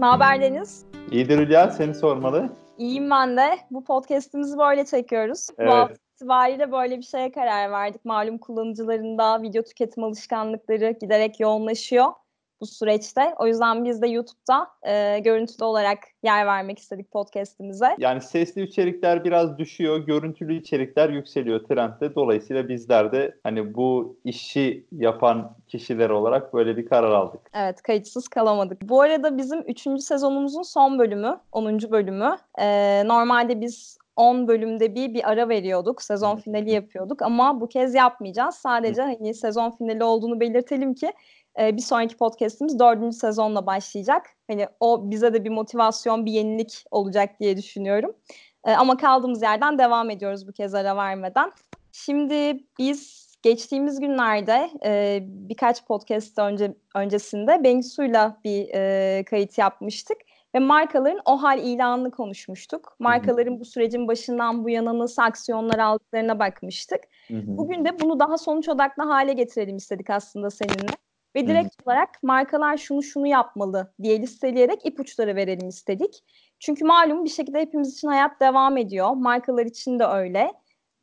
Ne haber Deniz? İyidir Hülya, seni sormalı. İyiyim ben de. Bu podcast'imizi böyle çekiyoruz. Evet. Bu hafta itibariyle böyle bir şeye karar verdik. Malum kullanıcıların da video tüketim alışkanlıkları giderek yoğunlaşıyor bu süreçte. O yüzden biz de YouTube'da e, görüntülü olarak yer vermek istedik podcast'imize. Yani sesli içerikler biraz düşüyor, görüntülü içerikler yükseliyor trendde. Dolayısıyla bizler de hani bu işi yapan kişiler olarak böyle bir karar aldık. Evet, kayıtsız kalamadık. Bu arada bizim 3. sezonumuzun son bölümü, 10. bölümü. E, normalde biz 10 bölümde bir bir ara veriyorduk. Sezon finali yapıyorduk ama bu kez yapmayacağız. Sadece hani sezon finali olduğunu belirtelim ki e, bir sonraki podcastimiz dördüncü sezonla başlayacak. Hani o bize de bir motivasyon, bir yenilik olacak diye düşünüyorum. E, ama kaldığımız yerden devam ediyoruz bu kez ara vermeden. Şimdi biz geçtiğimiz günlerde e, birkaç podcast önce öncesinde Bengisu'yla bir e, kayıt yapmıştık ve markaların o hal ilanını konuşmuştuk. Markaların bu sürecin başından bu yana nasıl aksiyonlar aldıklarına bakmıştık. Bugün de bunu daha sonuç odaklı hale getirelim istedik aslında seninle. Ve direkt Hı. olarak markalar şunu şunu yapmalı diye listeleyerek ipuçları verelim istedik. Çünkü malum bir şekilde hepimiz için hayat devam ediyor. Markalar için de öyle.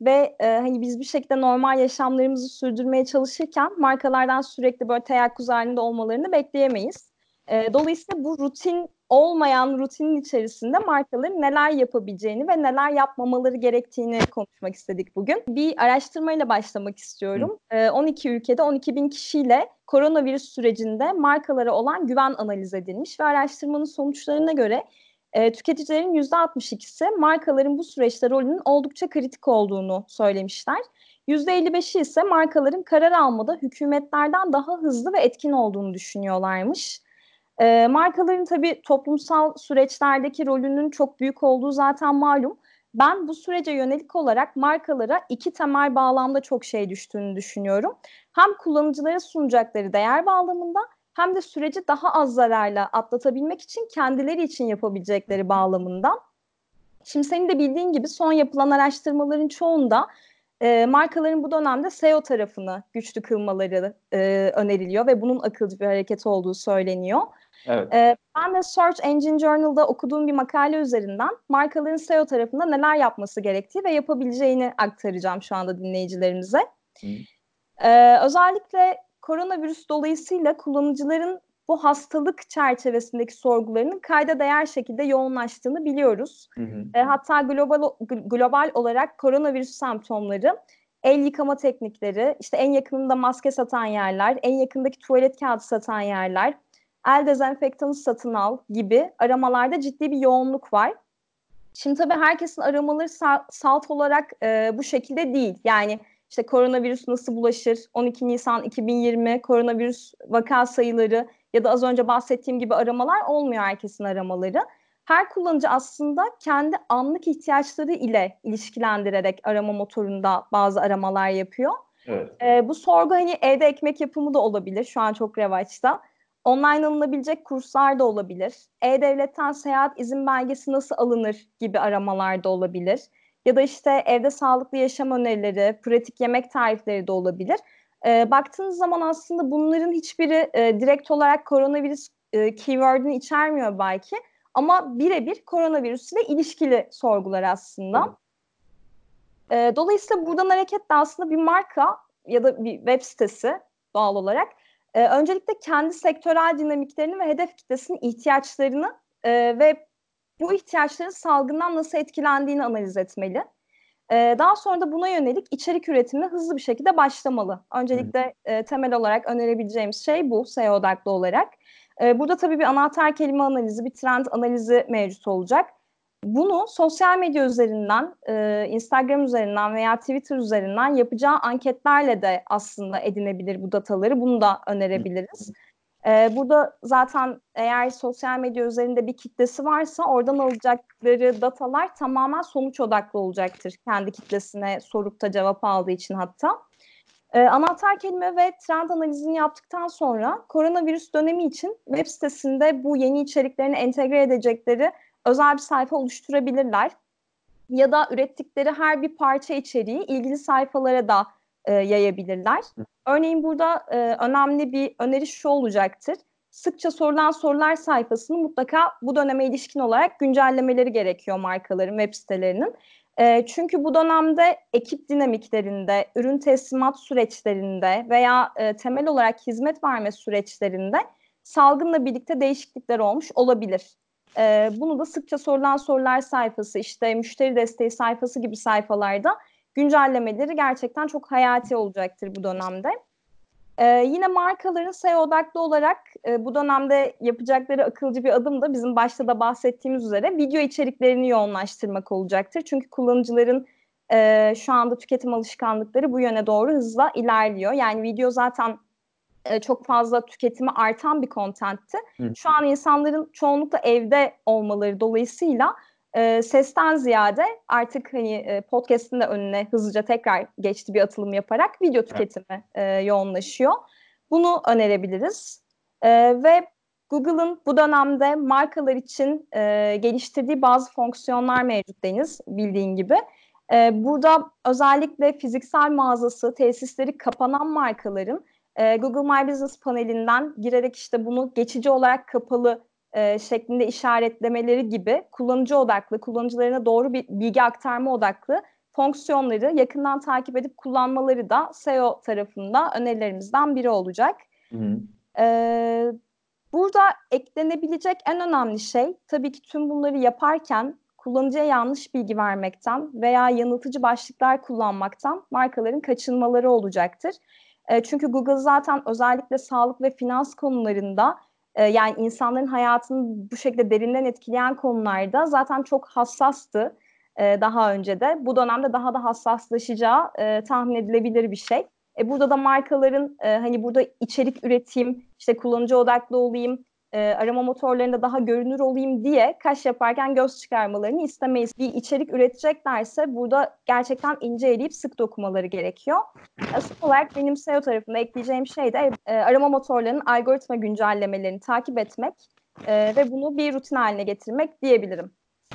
Ve e, hani biz bir şekilde normal yaşamlarımızı sürdürmeye çalışırken markalardan sürekli böyle teyakkuz halinde olmalarını bekleyemeyiz. E, dolayısıyla bu rutin olmayan rutinin içerisinde markaların neler yapabileceğini ve neler yapmamaları gerektiğini konuşmak istedik bugün. Bir araştırmayla başlamak istiyorum. Hı. E, 12 ülkede 12 bin kişiyle koronavirüs sürecinde markalara olan güven analiz edilmiş ve araştırmanın sonuçlarına göre e, tüketicilerin %62'si markaların bu süreçte rolünün oldukça kritik olduğunu söylemişler. %55'i ise markaların karar almada hükümetlerden daha hızlı ve etkin olduğunu düşünüyorlarmış. E, markaların tabii toplumsal süreçlerdeki rolünün çok büyük olduğu zaten malum. Ben bu sürece yönelik olarak markalara iki temel bağlamda çok şey düştüğünü düşünüyorum. Hem kullanıcılara sunacakları değer bağlamında hem de süreci daha az zararla atlatabilmek için kendileri için yapabilecekleri bağlamında. Şimdi senin de bildiğin gibi son yapılan araştırmaların çoğunda e, markaların bu dönemde SEO tarafını güçlü kılmaları e, öneriliyor ve bunun akılcı bir hareket olduğu söyleniyor. Evet. E, ben de Search Engine Journal'da okuduğum bir makale üzerinden markaların SEO tarafında neler yapması gerektiği ve yapabileceğini aktaracağım şu anda dinleyicilerimize. E, özellikle koronavirüs dolayısıyla kullanıcıların bu hastalık çerçevesindeki sorgularının kayda değer şekilde yoğunlaştığını biliyoruz. Hı hı. E, hatta global global olarak koronavirüs semptomları, el yıkama teknikleri, işte en yakınında maske satan yerler, en yakındaki tuvalet kağıdı satan yerler, el dezenfektanı satın al gibi aramalarda ciddi bir yoğunluk var. Şimdi tabii herkesin aramaları salt olarak e, bu şekilde değil. Yani işte koronavirüs nasıl bulaşır, 12 Nisan 2020 koronavirüs vaka sayıları ya da az önce bahsettiğim gibi aramalar olmuyor herkesin aramaları. Her kullanıcı aslında kendi anlık ihtiyaçları ile ilişkilendirerek arama motorunda bazı aramalar yapıyor. Evet. Ee, bu sorgu hani evde ekmek yapımı da olabilir. Şu an çok revaçta. Online alınabilecek kurslar da olabilir. E-Devlet'ten seyahat izin belgesi nasıl alınır gibi aramalar da olabilir. Ya da işte evde sağlıklı yaşam önerileri, pratik yemek tarifleri de olabilir. E, baktığınız zaman aslında bunların hiçbiri e, direkt olarak koronavirüs e, keyword'ünü içermiyor belki. Ama birebir koronavirüs ile ilişkili sorgular aslında. E, dolayısıyla buradan hareketle aslında bir marka ya da bir web sitesi doğal olarak e, öncelikle kendi sektörel dinamiklerini ve hedef kitlesinin ihtiyaçlarını e, ve bu ihtiyaçların salgından nasıl etkilendiğini analiz etmeli. E, daha sonra da buna yönelik içerik üretimine hızlı bir şekilde başlamalı. Öncelikle e, temel olarak önerebileceğimiz şey bu SEO odaklı olarak. E, burada tabii bir anahtar kelime analizi, bir trend analizi mevcut olacak. Bunu sosyal medya üzerinden, e, Instagram üzerinden veya Twitter üzerinden yapacağı anketlerle de aslında edinebilir bu dataları. Bunu da önerebiliriz. E, burada zaten eğer sosyal medya üzerinde bir kitlesi varsa oradan alacakları datalar tamamen sonuç odaklı olacaktır. Kendi kitlesine sorup da cevap aldığı için hatta. E, anahtar kelime ve trend analizini yaptıktan sonra koronavirüs dönemi için web sitesinde bu yeni içeriklerini entegre edecekleri özel bir sayfa oluşturabilirler. Ya da ürettikleri her bir parça içeriği ilgili sayfalara da e, yayabilirler. Örneğin burada e, önemli bir öneri şu olacaktır. sıkça sorulan sorular sayfasını mutlaka bu döneme ilişkin olarak güncellemeleri gerekiyor markaların web sitelerinin. E, çünkü bu dönemde ekip dinamiklerinde, ürün teslimat süreçlerinde veya e, temel olarak hizmet verme süreçlerinde salgınla birlikte değişiklikler olmuş olabilir. E, bunu da sıkça sorulan sorular sayfası, işte müşteri desteği sayfası gibi sayfalarda güncellemeleri gerçekten çok hayati olacaktır bu dönemde. Ee, yine markaların SEO odaklı olarak e, bu dönemde yapacakları akılcı bir adım da bizim başta da bahsettiğimiz üzere video içeriklerini yoğunlaştırmak olacaktır. Çünkü kullanıcıların e, şu anda tüketim alışkanlıkları bu yöne doğru hızla ilerliyor. Yani video zaten e, çok fazla tüketimi artan bir kontentti. Şu an insanların çoğunlukla evde olmaları dolayısıyla e, sesten ziyade artık hani e, podcast'in de önüne hızlıca tekrar geçti bir atılım yaparak video tüketimi e, yoğunlaşıyor. Bunu önerebiliriz. E, ve Google'ın bu dönemde markalar için e, geliştirdiği bazı fonksiyonlar mevcut Deniz bildiğin gibi. E, burada özellikle fiziksel mağazası, tesisleri kapanan markaların e, Google My Business panelinden girerek işte bunu geçici olarak kapalı e, şeklinde işaretlemeleri gibi kullanıcı odaklı, kullanıcılarına doğru bir bilgi aktarma odaklı fonksiyonları yakından takip edip kullanmaları da SEO tarafında önerilerimizden biri olacak. Hı hı. Ee, burada eklenebilecek en önemli şey tabii ki tüm bunları yaparken kullanıcıya yanlış bilgi vermekten veya yanıltıcı başlıklar kullanmaktan markaların kaçınmaları olacaktır. E, çünkü Google zaten özellikle sağlık ve finans konularında e, yani insanların hayatını bu şekilde derinden etkileyen konularda zaten çok hassastı e, daha önce de. Bu dönemde daha da hassaslaşacağı tahmin edilebilir bir şey. Burada da markaların hani burada içerik üreteyim, işte kullanıcı odaklı olayım, e, arama motorlarında daha görünür olayım diye kaş yaparken göz çıkarmalarını istemeyiz. Bir içerik üreteceklerse burada gerçekten ince eleyip sık dokumaları gerekiyor. Asıl olarak benim SEO tarafında ekleyeceğim şey de e, arama motorlarının algoritma güncellemelerini takip etmek e, ve bunu bir rutin haline getirmek diyebilirim.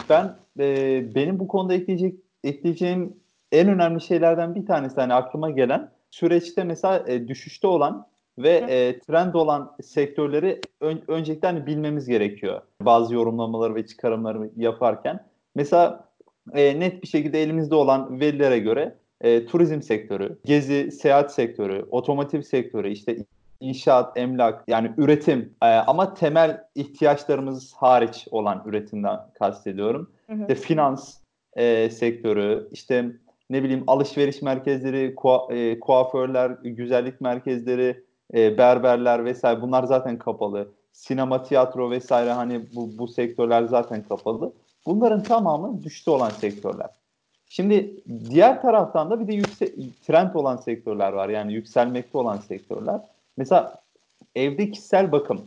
Ben e, benim bu konuda ekleyecek ekleyeceğim en önemli şeylerden bir tanesi hani aklıma gelen süreçte mesela e, düşüşte olan ve e, trend olan sektörleri ön, öncelikle hani bilmemiz gerekiyor. Bazı yorumlamaları ve çıkarımları yaparken. Mesela e, net bir şekilde elimizde olan verilere göre e, turizm sektörü, gezi, seyahat sektörü, otomotiv sektörü, işte inşaat, emlak yani üretim e, ama temel ihtiyaçlarımız hariç olan üretimden kastediyorum. Hı hı. İşte finans e, sektörü, işte ne bileyim alışveriş merkezleri, kua, e, kuaförler, güzellik merkezleri, e, berberler vesaire bunlar zaten kapalı. Sinema, tiyatro vesaire hani bu, bu sektörler zaten kapalı. Bunların tamamı düştü olan sektörler. Şimdi diğer taraftan da bir de yükse trend olan sektörler var. Yani yükselmekte olan sektörler. Mesela evde kişisel bakım.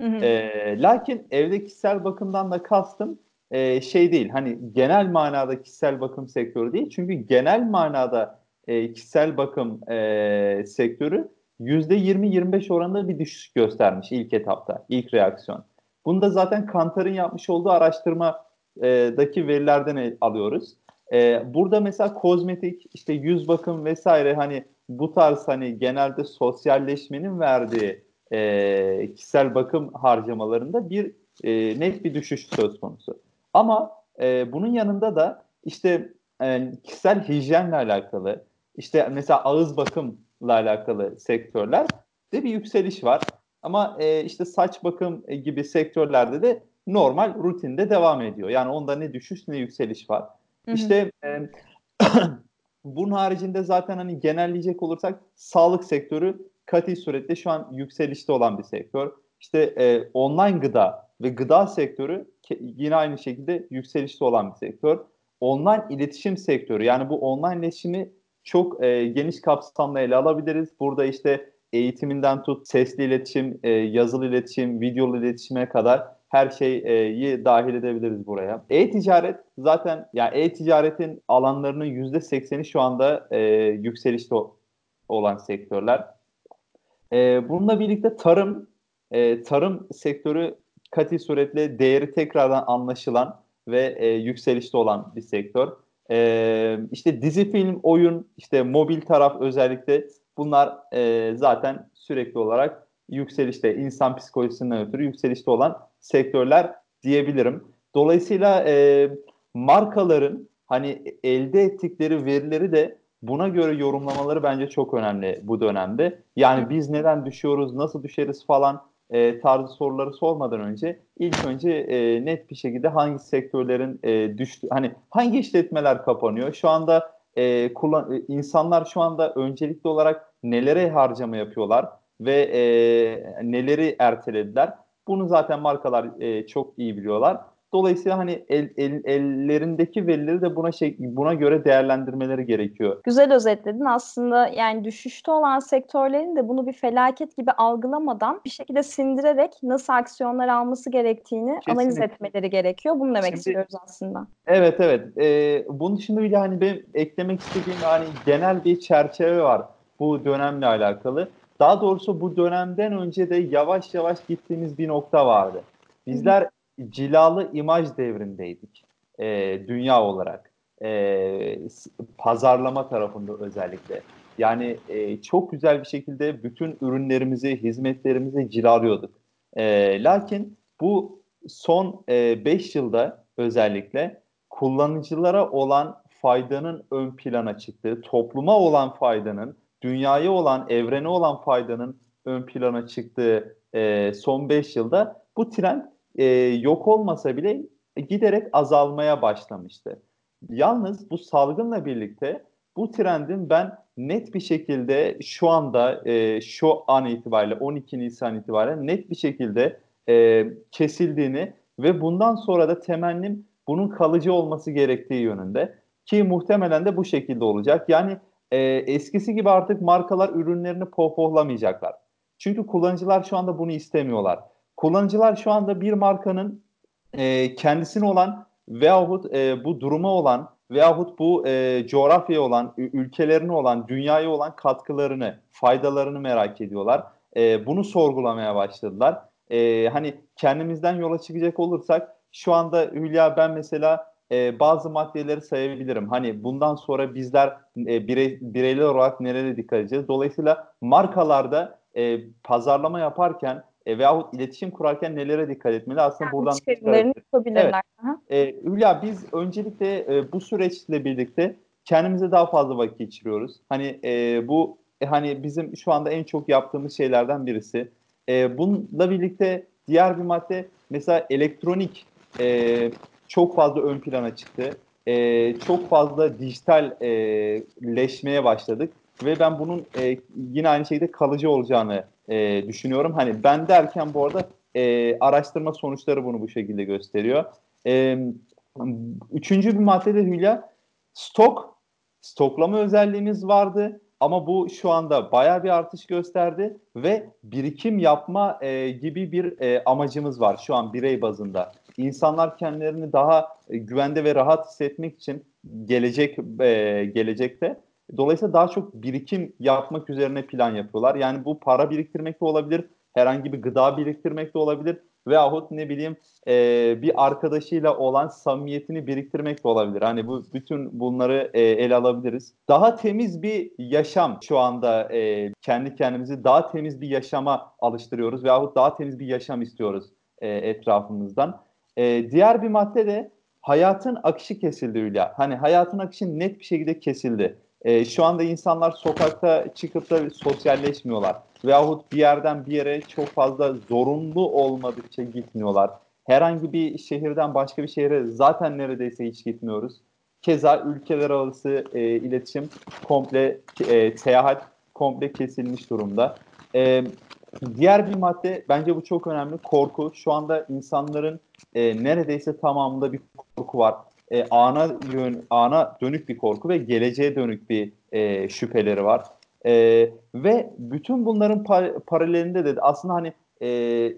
Hı hı. E, lakin evde kişisel bakımdan da kastım e, şey değil. Hani genel manada kişisel bakım sektörü değil. Çünkü genel manada e, kişisel bakım e, sektörü %20-25 oranında bir düşüş göstermiş ilk etapta, ilk reaksiyon. Bunu da zaten Kantar'ın yapmış olduğu araştırmadaki verilerden alıyoruz. E, burada mesela kozmetik, işte yüz bakım vesaire hani bu tarz hani genelde sosyalleşmenin verdiği e, kişisel bakım harcamalarında bir e, net bir düşüş söz konusu. Ama e, bunun yanında da işte e, kişisel hijyenle alakalı, işte mesela ağız bakım alakalı sektörler de bir yükseliş var. Ama e, işte saç bakım gibi sektörlerde de normal rutinde devam ediyor. Yani onda ne düşüş ne yükseliş var. Hı hı. İşte e, bunun haricinde zaten hani genelleyecek olursak sağlık sektörü kati surette şu an yükselişte olan bir sektör. İşte e, online gıda ve gıda sektörü yine aynı şekilde yükselişte olan bir sektör. Online iletişim sektörü yani bu online iletişimi çok e, geniş kapsamlı ele alabiliriz. Burada işte eğitiminden tut, sesli iletişim, e, yazılı iletişim, videolu iletişime kadar her şeyi dahil edebiliriz buraya. E-ticaret zaten yani e-ticaretin alanlarının %80'i şu anda e, yükselişte olan sektörler. E, bununla birlikte tarım, e, tarım sektörü kati suretle değeri tekrardan anlaşılan ve e, yükselişte olan bir sektör. E, işte dizi, film, oyun, işte mobil taraf özellikle bunlar e, zaten sürekli olarak yükselişte, insan psikolojisinden ötürü yükselişte olan sektörler diyebilirim. Dolayısıyla e, markaların hani elde ettikleri verileri de buna göre yorumlamaları bence çok önemli bu dönemde. Yani biz neden düşüyoruz, nasıl düşeriz falan e, tarzı soruları sormadan önce ilk önce e, net bir şekilde hangi sektörlerin e, düştü, hani hangi işletmeler kapanıyor? Şu anda e, kullan, e, insanlar şu anda öncelikli olarak nelere harcama yapıyorlar ve e, neleri ertelediler? Bunu zaten markalar e, çok iyi biliyorlar. Dolayısıyla hani el, el, ellerindeki verileri de buna şey buna göre değerlendirmeleri gerekiyor. Güzel özetledin. Aslında yani düşüşte olan sektörlerin de bunu bir felaket gibi algılamadan bir şekilde sindirerek nasıl aksiyonlar alması gerektiğini Kesinlikle. analiz etmeleri gerekiyor. Bunu demek Şimdi, istiyoruz aslında. Evet evet. Ee, bunun dışında bir hani benim eklemek istediğim hani genel bir çerçeve var bu dönemle alakalı. Daha doğrusu bu dönemden önce de yavaş yavaş gittiğimiz bir nokta vardı. Bizler cilalı imaj devrindeydik e, dünya olarak. E, pazarlama tarafında özellikle. Yani e, çok güzel bir şekilde bütün ürünlerimizi, hizmetlerimizi cilalıyorduk. E, lakin bu son 5 e, yılda özellikle kullanıcılara olan faydanın ön plana çıktığı, topluma olan faydanın, dünyaya olan, evrene olan faydanın ön plana çıktığı e, son 5 yılda bu trend e, yok olmasa bile giderek azalmaya başlamıştı. Yalnız bu salgınla birlikte bu trendin ben net bir şekilde şu anda e, şu an itibariyle 12 Nisan itibariyle net bir şekilde e, kesildiğini ve bundan sonra da temennim bunun kalıcı olması gerektiği yönünde ki muhtemelen de bu şekilde olacak. Yani e, eskisi gibi artık markalar ürünlerini pohpohlamayacaklar. Çünkü kullanıcılar şu anda bunu istemiyorlar. Kullanıcılar şu anda bir markanın e, kendisine olan veyahut e, bu duruma olan veyahut bu e, coğrafyaya olan, ülkelerine olan, dünyaya olan katkılarını, faydalarını merak ediyorlar. E, bunu sorgulamaya başladılar. E, hani kendimizden yola çıkacak olursak şu anda Hülya ben mesela e, bazı maddeleri sayabilirim. Hani bundan sonra bizler e, birey, bireyler olarak nereye dikkat edeceğiz? Dolayısıyla markalarda e, pazarlama yaparken e, veyahut iletişim kurarken nelere dikkat etmeli? Aslında yani buradan çıkarımlarını yapabilirler. Evet. E, Hülya biz öncelikle e, bu süreçle birlikte kendimize daha fazla vakit geçiriyoruz. Hani e, bu e, hani bizim şu anda en çok yaptığımız şeylerden birisi. E, bununla birlikte diğer bir madde mesela elektronik e, çok fazla ön plana çıktı. E, çok fazla dijitalleşmeye e, başladık ve ben bunun e, yine aynı şekilde kalıcı olacağını e, düşünüyorum. Hani ben derken bu arada e, araştırma sonuçları bunu bu şekilde gösteriyor. E, üçüncü bir maddede Hülya stok, stoklama özelliğimiz vardı. Ama bu şu anda baya bir artış gösterdi ve birikim yapma e, gibi bir e, amacımız var şu an birey bazında. İnsanlar kendilerini daha güvende ve rahat hissetmek için gelecek e, gelecekte Dolayısıyla daha çok birikim yapmak üzerine plan yapıyorlar. Yani bu para biriktirmek de olabilir, herhangi bir gıda biriktirmek de olabilir veyahut ne bileyim e, bir arkadaşıyla olan samimiyetini biriktirmek de olabilir. Hani bu bütün bunları e, ele alabiliriz. Daha temiz bir yaşam şu anda e, kendi kendimizi daha temiz bir yaşama alıştırıyoruz veyahut daha temiz bir yaşam istiyoruz e, etrafımızdan. E, diğer bir madde de hayatın akışı kesildi Hülya. Hani hayatın akışı net bir şekilde kesildi. E, şu anda insanlar sokakta çıkıp da sosyalleşmiyorlar. Veyahut bir yerden bir yere çok fazla zorunlu olmadıkça gitmiyorlar. Herhangi bir şehirden başka bir şehre zaten neredeyse hiç gitmiyoruz. Keza ülkeler arası e, iletişim komple, e, seyahat komple kesilmiş durumda. E, diğer bir madde bence bu çok önemli korku. Şu anda insanların e, neredeyse tamamında bir korku var e, ana yön, ana dönük bir korku ve geleceğe dönük bir e, şüpheleri var. E, ve bütün bunların par- paralelinde de aslında hani e,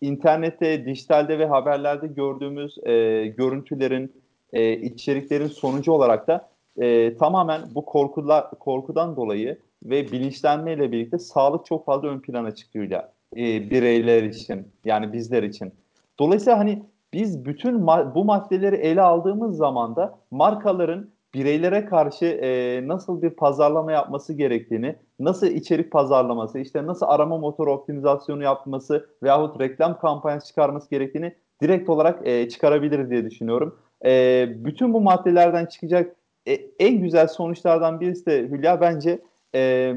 internette, dijitalde ve haberlerde gördüğümüz e, görüntülerin, e, içeriklerin sonucu olarak da e, tamamen bu korkular, korkudan dolayı ve bilinçlenmeyle birlikte sağlık çok fazla ön plana çıkıyor e, bireyler için yani bizler için. Dolayısıyla hani biz bütün ma- bu maddeleri ele aldığımız zaman da markaların bireylere karşı e, nasıl bir pazarlama yapması gerektiğini, nasıl içerik pazarlaması, işte nasıl arama motoru optimizasyonu yapması veyahut reklam kampanyası çıkarması gerektiğini direkt olarak e, çıkarabilir diye düşünüyorum. E, bütün bu maddelerden çıkacak e, en güzel sonuçlardan birisi de Hülya bence e,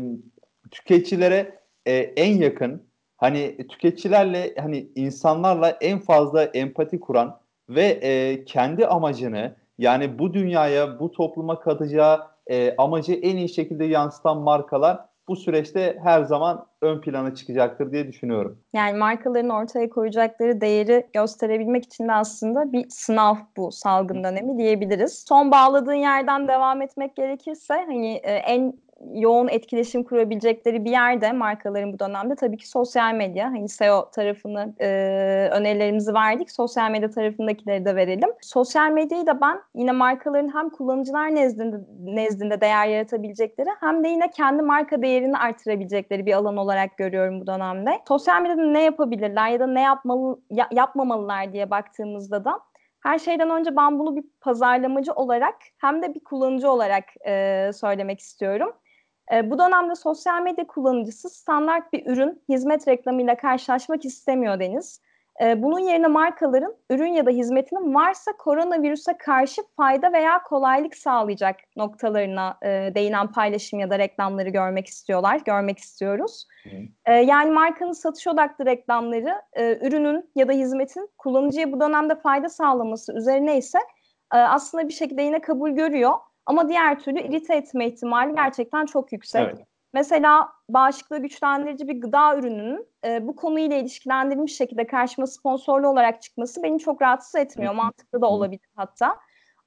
tüketicilere e, en yakın, hani tüketicilerle hani insanlarla en fazla empati kuran ve e, kendi amacını yani bu dünyaya, bu topluma katacağı e, amacı en iyi şekilde yansıtan markalar bu süreçte her zaman ön plana çıkacaktır diye düşünüyorum. Yani markaların ortaya koyacakları değeri gösterebilmek için de aslında bir sınav bu salgın dönemi diyebiliriz. Son bağladığın yerden devam etmek gerekirse hani e, en yoğun etkileşim kurabilecekleri bir yerde markaların bu dönemde tabii ki sosyal medya. Hani SEO tarafını e, önerilerimizi verdik. Sosyal medya tarafındakileri de verelim. Sosyal medyayı da ben yine markaların hem kullanıcılar nezdinde, nezdinde değer yaratabilecekleri hem de yine kendi marka değerini artırabilecekleri bir alan olarak görüyorum bu dönemde. Sosyal medyada ne yapabilirler ya da ne yapmalı ya, yapmamalılar diye baktığımızda da her şeyden önce ben bunu bir pazarlamacı olarak hem de bir kullanıcı olarak e, söylemek istiyorum. E, bu dönemde sosyal medya kullanıcısı standart bir ürün, hizmet reklamıyla karşılaşmak istemiyor Deniz. E, bunun yerine markaların ürün ya da hizmetinin varsa koronavirüse karşı fayda veya kolaylık sağlayacak noktalarına e, değinen paylaşım ya da reklamları görmek istiyorlar, görmek istiyoruz. E, yani markanın satış odaklı reklamları e, ürünün ya da hizmetin kullanıcıya bu dönemde fayda sağlaması üzerine ise e, aslında bir şekilde yine kabul görüyor. Ama diğer türlü irite etme ihtimali gerçekten çok yüksek. Evet. Mesela bağışıklığı güçlendirici bir gıda ürününün e, bu konuyla ilişkilendirilmiş şekilde karşıma sponsorlu olarak çıkması beni çok rahatsız etmiyor. Mantıklı da olabilir hatta.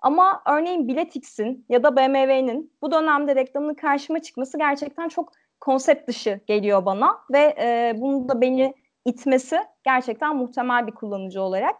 Ama örneğin Biletix'in ya da BMW'nin bu dönemde reklamının karşıma çıkması gerçekten çok konsept dışı geliyor bana ve e, bunu da beni itmesi gerçekten muhtemel bir kullanıcı olarak.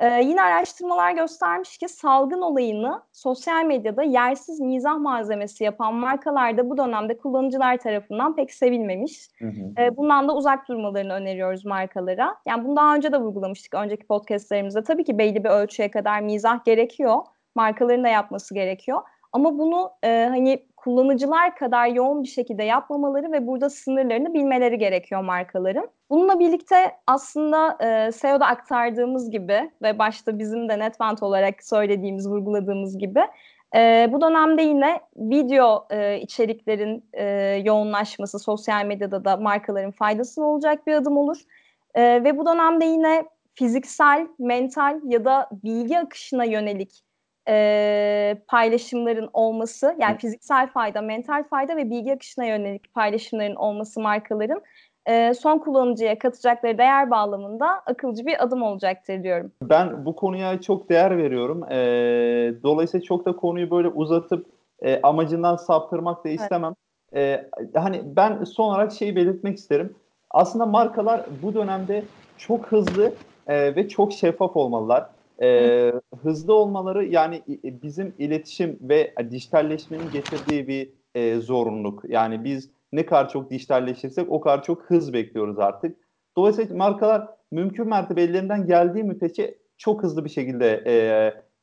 Ee, yine araştırmalar göstermiş ki salgın olayını sosyal medyada yersiz mizah malzemesi yapan markalar da bu dönemde kullanıcılar tarafından pek sevilmemiş. Hı hı. Ee, bundan da uzak durmalarını öneriyoruz markalara. Yani bunu daha önce de vurgulamıştık önceki podcastlerimizde. Tabii ki belli bir ölçüye kadar mizah gerekiyor. Markaların da yapması gerekiyor. Ama bunu e, hani kullanıcılar kadar yoğun bir şekilde yapmamaları ve burada sınırlarını bilmeleri gerekiyor markaların. Bununla birlikte aslında e, SEO'da aktardığımız gibi ve başta bizim de Netvent olarak söylediğimiz, vurguladığımız gibi e, bu dönemde yine video e, içeriklerin e, yoğunlaşması sosyal medyada da markaların faydasına olacak bir adım olur. E, ve bu dönemde yine fiziksel, mental ya da bilgi akışına yönelik e, paylaşımların olması yani fiziksel fayda, mental fayda ve bilgi akışına yönelik paylaşımların olması markaların e, son kullanıcıya katacakları değer bağlamında akılcı bir adım olacaktır diyorum. Ben bu konuya çok değer veriyorum. E, dolayısıyla çok da konuyu böyle uzatıp e, amacından saptırmak da istemem. Evet. E, hani ben son olarak şeyi belirtmek isterim. Aslında markalar bu dönemde çok hızlı e, ve çok şeffaf olmalılar e, hızlı olmaları yani bizim iletişim ve dijitalleşmenin getirdiği bir e, zorunluluk. Yani biz ne kadar çok dijitalleşirsek o kadar çok hız bekliyoruz artık. Dolayısıyla markalar mümkün mertebe ellerinden geldiği müddetçe çok hızlı bir şekilde e,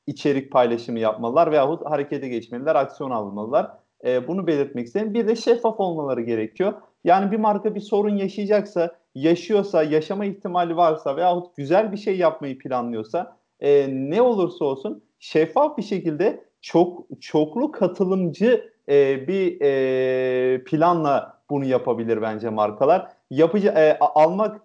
içerik paylaşımı yapmalılar veyahut harekete geçmeliler, aksiyon almalılar. E, bunu belirtmek istedim. Bir de şeffaf olmaları gerekiyor. Yani bir marka bir sorun yaşayacaksa, yaşıyorsa, yaşama ihtimali varsa veyahut güzel bir şey yapmayı planlıyorsa e, ne olursa olsun şeffaf bir şekilde çok çoklu katılımcı e, bir e, planla bunu yapabilir bence markalar. Yapıcı e, almak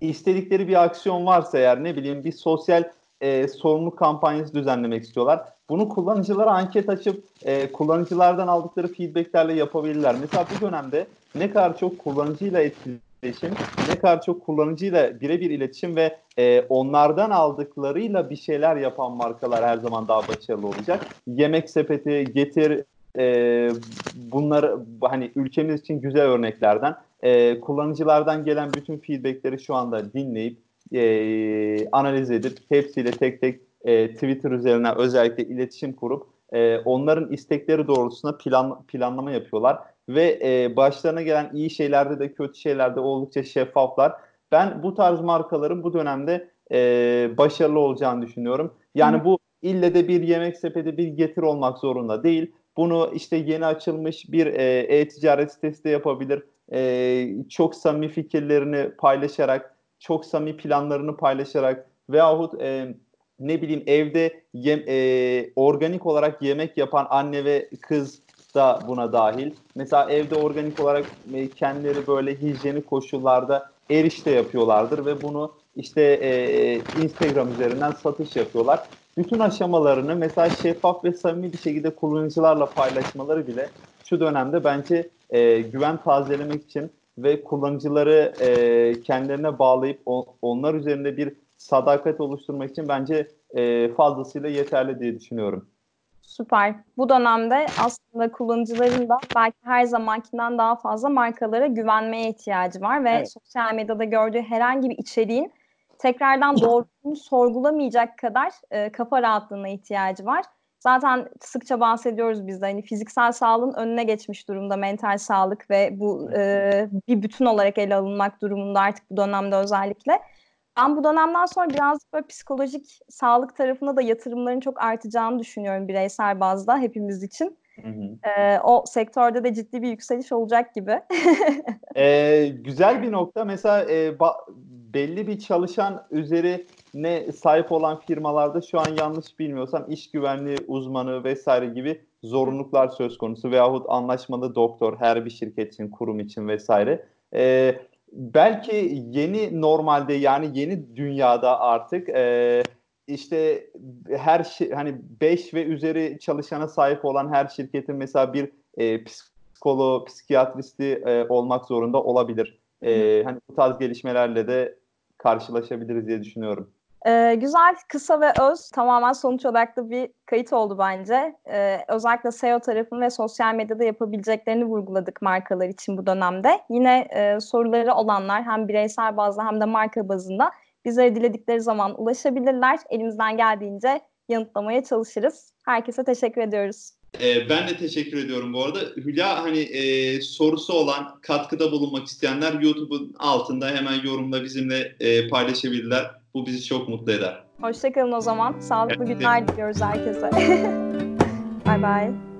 istedikleri bir aksiyon varsa eğer ne bileyim bir sosyal e, sorumluluk kampanyası düzenlemek istiyorlar. Bunu kullanıcılara anket açıp e, kullanıcılardan aldıkları feedbacklerle yapabilirler. Mesela bu dönemde ne kadar çok kullanıcıyla etkili iletişim, ne kadar çok kullanıcıyla birebir iletişim ve e, onlardan aldıklarıyla bir şeyler yapan markalar her zaman daha başarılı olacak. Yemek sepeti, getir e, bunları hani ülkemiz için güzel örneklerden e, kullanıcılardan gelen bütün feedbackleri şu anda dinleyip e, analiz edip hepsiyle tek tek e, Twitter üzerinden özellikle iletişim kurup e, onların istekleri doğrultusunda plan planlama yapıyorlar ve e, başlarına gelen iyi şeylerde de kötü şeylerde oldukça şeffaflar. Ben bu tarz markaların bu dönemde e, başarılı olacağını düşünüyorum. Yani Hı. bu ille de bir yemek sepeti bir getir olmak zorunda değil. Bunu işte yeni açılmış bir e, e-ticaret sitesi de yapabilir. E, çok samimi fikirlerini paylaşarak, çok samimi planlarını paylaşarak veyahut e, ne bileyim evde yem, e, organik olarak yemek yapan anne ve kız da buna dahil. Mesela evde organik olarak e, kendileri böyle hijyenik koşullarda erişte yapıyorlardır ve bunu işte e, Instagram üzerinden satış yapıyorlar. Bütün aşamalarını mesela şeffaf ve samimi bir şekilde kullanıcılarla paylaşmaları bile şu dönemde bence e, güven tazelemek için ve kullanıcıları e, kendilerine bağlayıp on, onlar üzerinde bir sadakat oluşturmak için bence e, fazlasıyla yeterli diye düşünüyorum. Süper. Bu dönemde aslında kullanıcıların da belki her zamankinden daha fazla markalara güvenmeye ihtiyacı var ve evet. sosyal medyada gördüğü herhangi bir içeriğin tekrardan doğruluğunu sorgulamayacak kadar e, kafa rahatlığına ihtiyacı var. Zaten sıkça bahsediyoruz biz de hani fiziksel sağlığın önüne geçmiş durumda mental sağlık ve bu e, bir bütün olarak ele alınmak durumunda artık bu dönemde özellikle. Ben bu dönemden sonra biraz böyle psikolojik sağlık tarafına da yatırımların çok artacağını düşünüyorum bireysel bazda hepimiz için. Hı hı. Ee, o sektörde de ciddi bir yükseliş olacak gibi. ee, güzel bir nokta. Mesela e, ba- belli bir çalışan üzerine sahip olan firmalarda şu an yanlış bilmiyorsam iş güvenliği uzmanı vesaire gibi zorunluluklar söz konusu veyahut anlaşmalı doktor her bir şirket için, kurum için vesaire. Ee, belki yeni normalde yani yeni dünyada artık e, işte her şey hani 5 ve üzeri çalışana sahip olan her şirketin mesela bir e, psikolo, psikiyatristi e, olmak zorunda olabilir. E, hani bu tarz gelişmelerle de karşılaşabiliriz diye düşünüyorum. Ee, güzel, kısa ve öz, tamamen sonuç odaklı bir kayıt oldu bence. Ee, özellikle SEO tarafını ve sosyal medyada yapabileceklerini vurguladık markalar için bu dönemde. Yine e, soruları olanlar hem bireysel bazda hem de marka bazında bizlere diledikleri zaman ulaşabilirler. Elimizden geldiğince yanıtlamaya çalışırız. Herkese teşekkür ediyoruz. Ee, ben de teşekkür ediyorum bu arada. Hülya hani e, sorusu olan, katkıda bulunmak isteyenler YouTube'un altında hemen yorumla bizimle e, paylaşabilirler. Bu bizi çok mutlu eder. Hoşçakalın o zaman. Sağlıklı günler diliyoruz herkese. bye bye.